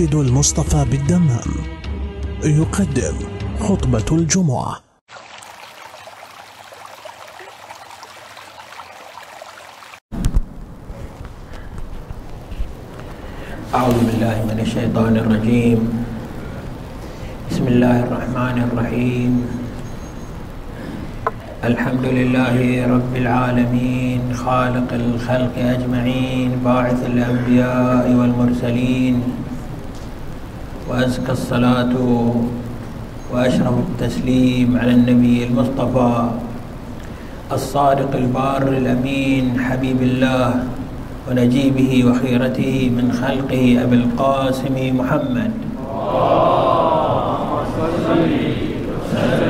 مسجد المصطفى بالدمام. يقدم خطبة الجمعة. أعوذ بالله من الشيطان الرجيم. بسم الله الرحمن الرحيم. الحمد لله رب العالمين خالق الخلق أجمعين باعث الأنبياء والمرسلين. وأزكى الصلاة وأشرف التسليم على النبي المصطفى الصادق البار الأمين حبيب الله ونجيبه وخيرته من خلقه أبي القاسم محمد. اللهم صل وسلم.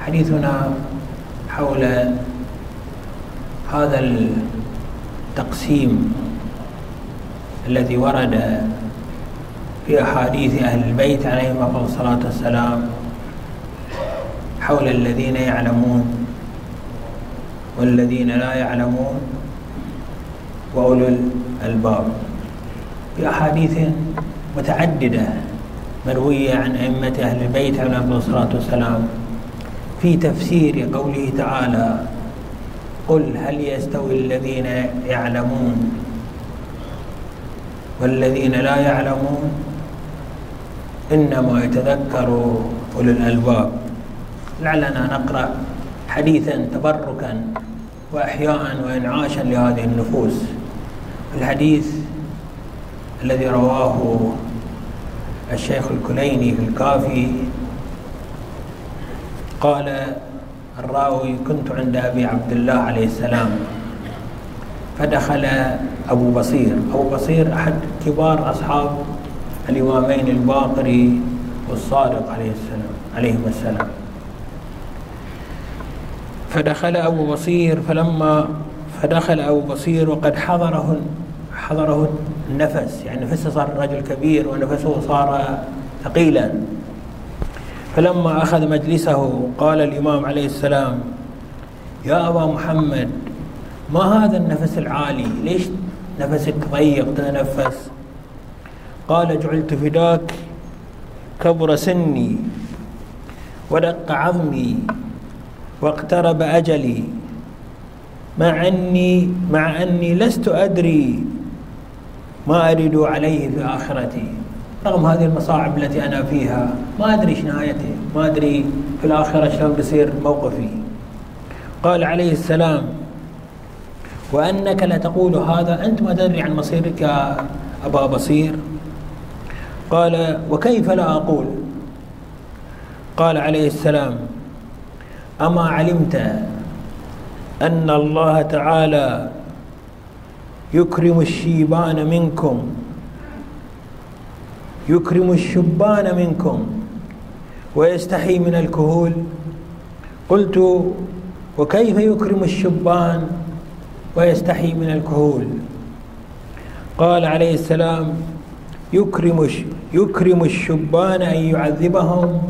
حديثنا حول هذا التقسيم الذي ورد في أحاديث أهل البيت عليهم أفضل الصلاة والسلام حول الذين يعلمون والذين لا يعلمون وأولو الألباب. في أحاديث متعددة مروية عن أئمة أهل البيت عليهم الصلاة والسلام في تفسير قوله تعالى قل هل يستوي الذين يعلمون؟ والذين لا يعلمون إنما يتذكر أولو الألباب. لعلنا نقرأ حديثا تبركا وإحياء وإنعاشا لهذه النفوس. الحديث الذي رواه الشيخ الكليني في الكافي. قال الراوي كنت عند أبي عبد الله عليه السلام فدخل أبو بصير. أبو بصير أحد كبار أصحاب الإمامين الباقري والصادق عليه السلام عليهما السلام. فدخل أبو بصير فلما فدخل أبو بصير وقد حضره حضره النفس يعني نفسه صار رجل كبير ونفسه صار ثقيلا. فلما أخذ مجلسه قال الإمام عليه السلام يا أبا محمد ما هذا النفس العالي؟ ليش نفسك ضيق؟ تتنفس قال جعلت فداك كبر سني ودق عظمي واقترب أجلي مع أني مع أني لست أدري ما أريد عليه في آخرتي. رغم هذه المصاعب التي أنا فيها ما أدري إيش نهايتي. ما أدري في الآخرة شلون بيصير موقفي. قال عليه السلام وأنك لتقول هذا أنت ما تدري عن مصيرك يا أبا بصير. قال وكيف لا أقول؟ قال عليه السلام أما علمت أن الله تعالى يكرم الشيبان منكم. يكرم الشبان منكم. ويستحي من الكهول. قلت وكيف يكرم الشبان ويستحي من الكهول؟ قال عليه السلام يكرم يكرم الشبان أن يعذبهم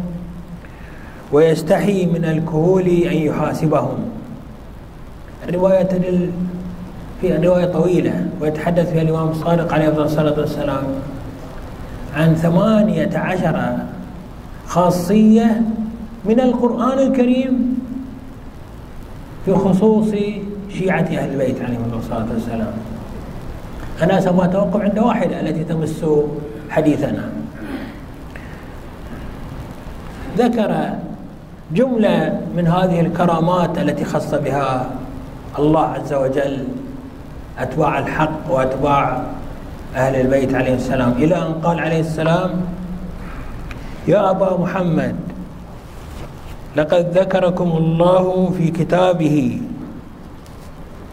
ويستحي من الكهول أن يحاسبهم. الرواية تدل في رواية طويلة ويتحدث فيها الإمام الصادق عليه الصلاة والسلام عن ثمانية عشر خاصية من القرآن الكريم في خصوص شيعة أهل البيت عليهم الصلاة والسلام. أنا سوف أتوقف عند واحدة التي تمس حديثنا. ذكر جملة من هذه الكرامات التي خص بها الله عز وجل أتباع الحق وأتباع أهل البيت عليه السلام. إلى أن قال عليه السلام يا أبا محمد لقد ذكركم الله في كتابه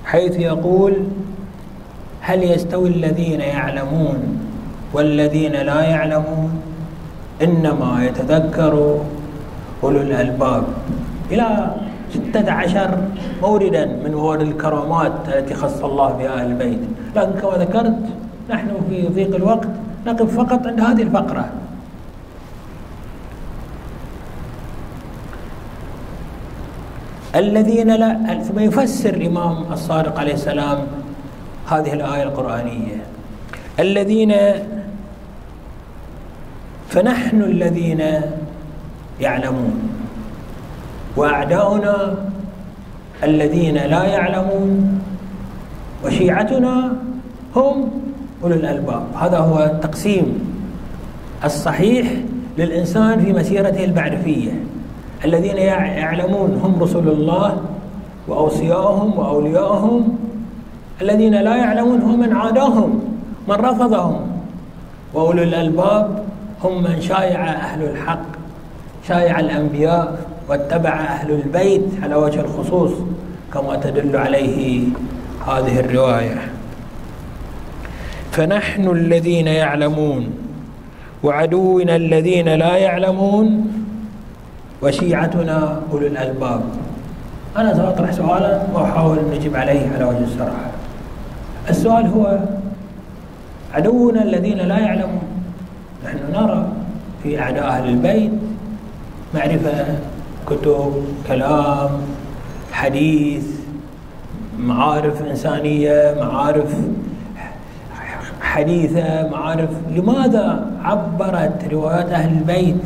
حيث يقول هل يستوي الذين يعلمون والذين لا يعلمون؟ إنما يتذكر أولو الألباب. إلى ستة عشر موردا من مورد الكرامات التي خص الله بها أهل البيت. لكن كما ذكرت نحن في ضيق الوقت نقف فقط عند هذه الفقرة. الذين لا ثم يفسر الإمام الصادق عليه السلام هذه الآية القرآنية. الذين فنحن الذين يعلمون. وأعداؤنا الذين لا يعلمون وشيعتنا هم أولو الألباب. هذا هو التقسيم الصحيح للإنسان في مسيرته المعرفية. الذين يعلمون هم رسل الله وأوصياءهم وأولياءهم الذين لا يعلمون هم من عاداهم من رفضهم. وأولو الألباب هم من شايع أهل الحق شايع الأنبياء واتبع أهل البيت على وجه الخصوص كما تدل عليه هذه الرواية. فنحن الذين يعلمون وعدونا الذين لا يعلمون وشيعتنا أولو الألباب. أنا سأطرح سؤالا وأحاول أن نجيب عليه على وجه الصراحة. السؤال هو عدونا الذين لا يعلمون. نحن نرى في أعداء أهل البيت معرفة كتب كلام حديث معارف إنسانية معارف حديثة معارف لماذا عبرت روايات أهل البيت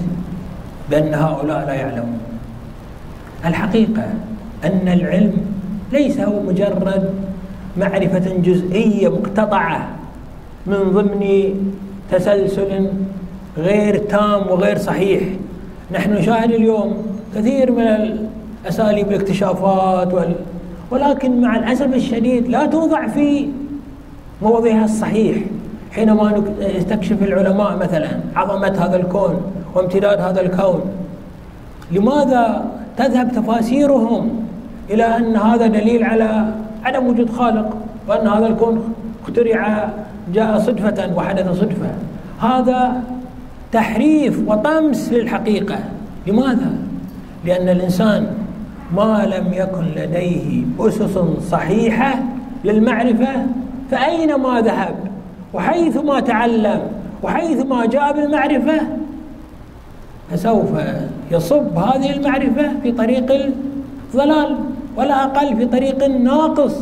بأن هؤلاء لا يعلمون؟ الحقيقة أن العلم ليس هو مجرد معرفة جزئية مقتطعة من ضمن تسلسل غير تام وغير صحيح. نحن نشاهد اليوم كثير من الأساليب الاكتشافات وال... ولكن مع الأسف الشديد لا توضع في موضعها الصحيح. حينما يستكشف العلماء مثلا عظمة هذا الكون وامتداد هذا الكون لماذا تذهب تفاسيرهم إلى أن هذا دليل على عدم وجود خالق وأن هذا الكون اخترع جاء صدفة وحدث صدفة؟ هذا تحريف وطمس للحقيقة لماذا؟ لأن الإنسان ما لم يكن لديه أسس صحيحة للمعرفة فأينما ذهب وحيثما تعلم وحيثما جاء بالمعرفة فسوف يصب هذه المعرفة في طريق الضلال ولا أقل في طريق ناقص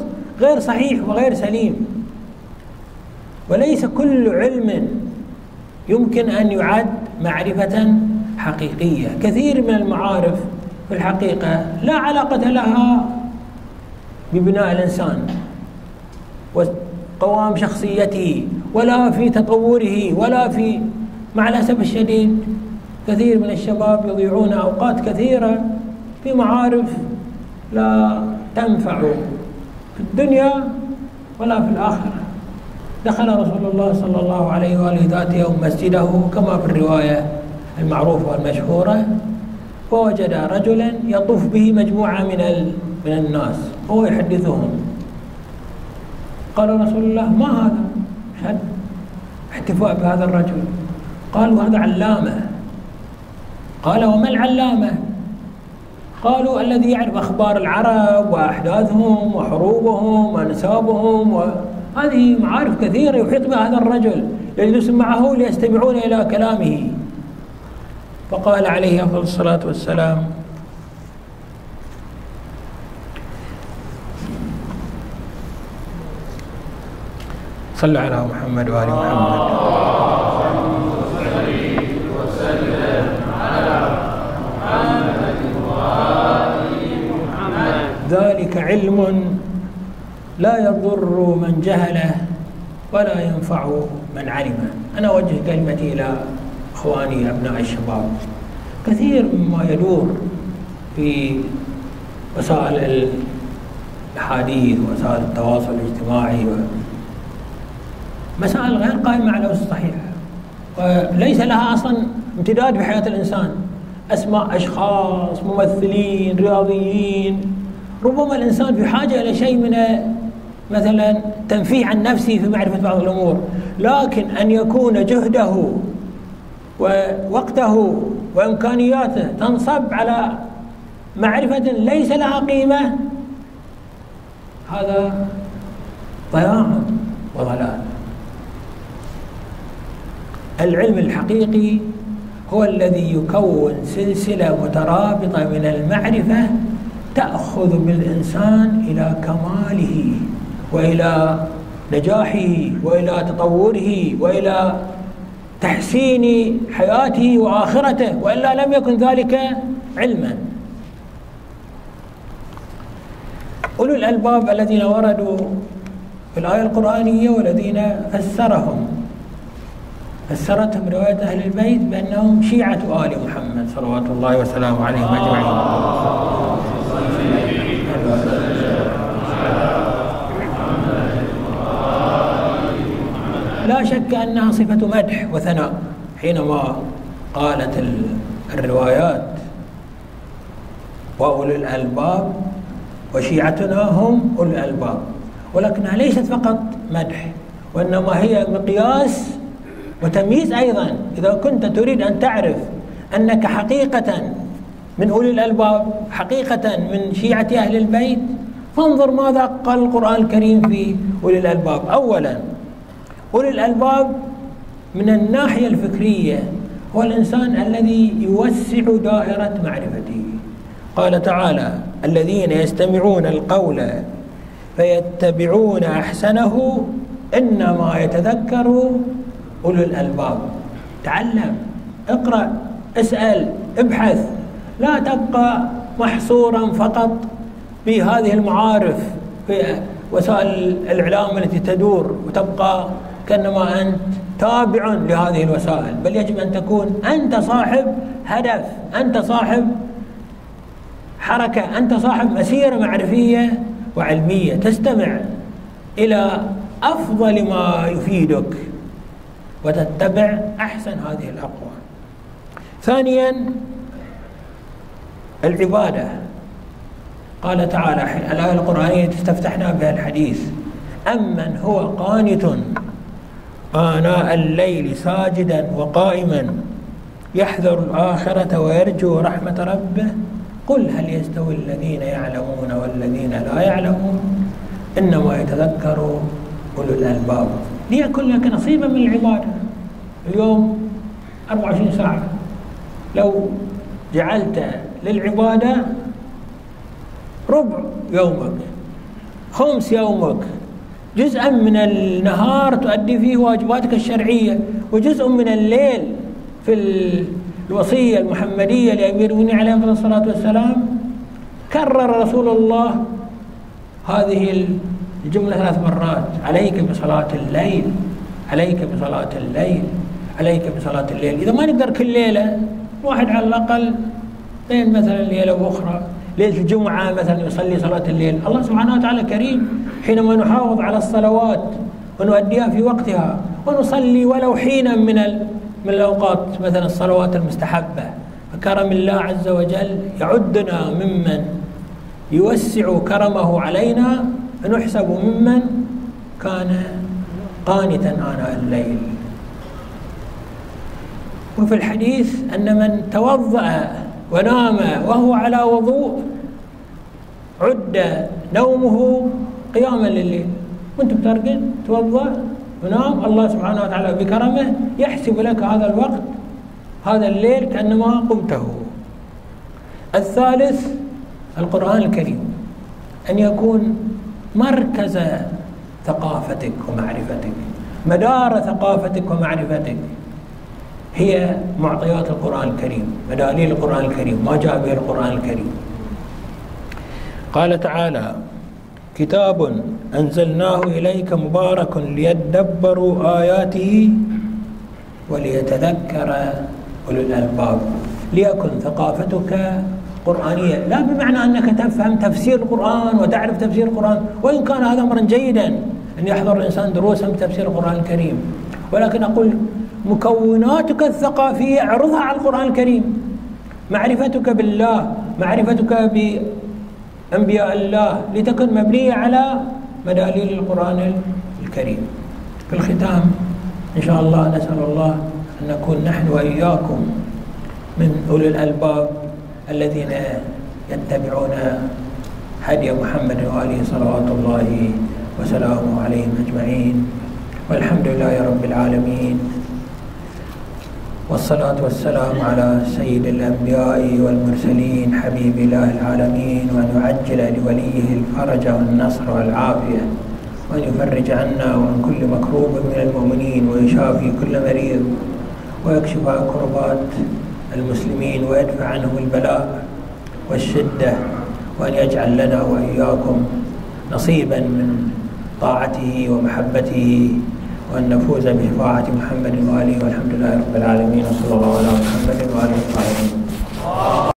غير صحيح وغير سليم وليس كل علم يمكن أن يعد معرفة حقيقية. كثير من المعارف في الحقيقة لا علاقة لها ببناء الإنسان وقوام شخصيته ولا في تطوره ولا في مع الأسف الشديد كثير من الشباب يضيعون أوقات كثيرة في معارف لا تنفع في الدنيا ولا في الآخرة. دخل رسول الله صلى الله عليه وآله ذات يوم مسجده كما في الرواية المعروفة والمشهورة فوجد رجلا يطوف به مجموعة من من الناس هو يحدثهم. قال رسول الله ما هذا؟ شد احتفاء بهذا الرجل. قالوا هذا علامة. قال وما العلامة؟ قالوا الذي يعرف أخبار العرب وأحداثهم وحروبهم وأنسابهم وهذه معارف كثيرة يحيط بها هذا الرجل يجلس معه ليستمعون إلى كلامه. فقال عليه أفضل الصلاة والسلام صلى على محمد وآل محمد. ذلك علم لا يضر من جهله ولا ينفع من علمه. أنا أوجه كلمتي إلى إخواني أبناء الشباب. كثير مما يدور في وسائل الحديث وسائل التواصل الاجتماعي مسائل غير قائمة على الأسس الصحيحة وليس لها أصلا امتداد في حياة الإنسان. أسماء أشخاص ممثلين رياضيين. ربما الإنسان في حاجة إلى شيء من مثلا تنفيه عن نفسه في معرفة بعض الأمور لكن أن يكون جهده ووقته وإمكانياته تنصب على معرفة ليس لها قيمة هذا ضياع وضلال. العلم الحقيقي هو الذي يكون سلسلة مترابطة من المعرفة تأخذ بالإنسان إلى كماله. وإلى نجاحه وإلى تطوره وإلى تحسين حياته وآخرته وإلا لم يكن ذلك علما. أولو الألباب الذين وردوا في الآية القرآنية والذين فسرهم. فسرتهم رواية أهل البيت بأنهم شيعة آل محمد صلوات الله وسلامه عليهم أجمعين. لا شك أنها صفة مدح وثناء. حينما قالت الروايات وأولي الألباب وشيعتنا هم أولي الألباب. ولكنها ليست فقط مدح وإنما هي مقياس وتمييز أيضا. إذا كنت تريد أن تعرف أنك حقيقة من أولي الألباب حقيقة من شيعة أهل البيت فانظر ماذا قال القرآن الكريم في أولي الألباب. أولا أولي الألباب من الناحية الفكرية هو الإنسان الذي يوسع دائرة معرفته. قال تعالى الذين يستمعون القول فيتبعون أحسنه إنما يتذكر أولو الألباب. تعلم اقرأ اسأل ابحث لا تبقى محصورا فقط بهذه المعارف في وسائل الإعلام التي تدور وتبقى كأنما أنت تابع لهذه الوسائل. بل يجب أن تكون أنت صاحب هدف أنت صاحب حركة أنت صاحب مسيرة معرفية وعلمية. تستمع إلى أفضل ما يفيدك وتتبع أحسن هذه الأقوال. ثانيا العبادة. قال تعالى الآية القرآنية استفتحنا بها الحديث أمن هو قانت آناء الليل ساجدا وقائما يحذر الآخرة ويرجو رحمة ربه. قل هل يستوي الذين يعلمون والذين لا يعلمون؟ إنما يتذكر أولو الألباب. ليكن لك نصيبا من العبادة اليوم 24 ساعة. لو جعلت للعبادة ربع يومك خمس يومك جزءا من النهار تؤدي فيه واجباتك الشرعية وجزء من الليل في الوصية المحمدية لأمير المؤمنين عليه الصلاة والسلام. كرر رسول الله هذه الجملة ثلاث مرات. عليك بصلاة الليل عليك بصلاة الليل عليك بصلاة الليل. إذا ما نقدر كل ليلة واحد على الأقل بين مثلا ليلة وأخرى ليلة الجمعة مثلا يصلي صلاة الليل. الله سبحانه وتعالى كريم حينما نحافظ على الصلوات ونؤديها في وقتها ونصلي ولو حينا من من الأوقات مثلا الصلوات المستحبة. فكرم الله عز وجل يعدنا ممن يوسع كرمه علينا فنحسب ممن كان قانتا آناء الليل. وفي الحديث أن من توضأ ونام وهو على وضوء. عد نومه قياما لليل. وانت بترقد توضأ ونام الله سبحانه وتعالى بكرمه يحسب لك هذا الوقت هذا الليل كأنما قمته. الثالث القرآن الكريم. أن يكون مركز ثقافتك ومعرفتك مدار ثقافتك ومعرفتك. هي معطيات القرآن الكريم مداليل القرآن الكريم ما جاء به القرآن الكريم. قال تعالى كتاب أنزلناه إليك مبارك ليدبروا آياته وليتذكر أولو الألباب. ليكن ثقافتك قرآنية. لا بمعنى أنك تفهم تفسير القرآن وتعرف تفسير القرآن وإن كان هذا أمرا جيدا أن يحضر الإنسان دروسا بتفسير القرآن الكريم. ولكن أقول مكوناتك الثقافية اعرضها على القرآن الكريم. معرفتك بالله معرفتك بأنبياء الله لتكن مبنية على مداليل القرآن الكريم. في الختام إن شاء الله نسأل الله أن نكون نحن وإياكم من أولي الألباب الذين يتبعون هدي محمد وآله صلوات الله وسلامه عليهم أجمعين. والحمد لله رب العالمين. والصلاة والسلام على سيد الأنبياء والمرسلين حبيب الله العالمين وأن يعجل لوليه الفرج والنصر والعافية وأن يفرج عنا وعن كل مكروب من المؤمنين ويشافي كل مريض ويكشف كربات المسلمين ويدفع عنهم البلاء والشدة وأن يجعل لنا وإياكم نصيبا من طاعته ومحبته. وأن نفوز بشفاعة محمد وآله والحمد لله رب العالمين وصلى الله على محمد وآله الطاهرين.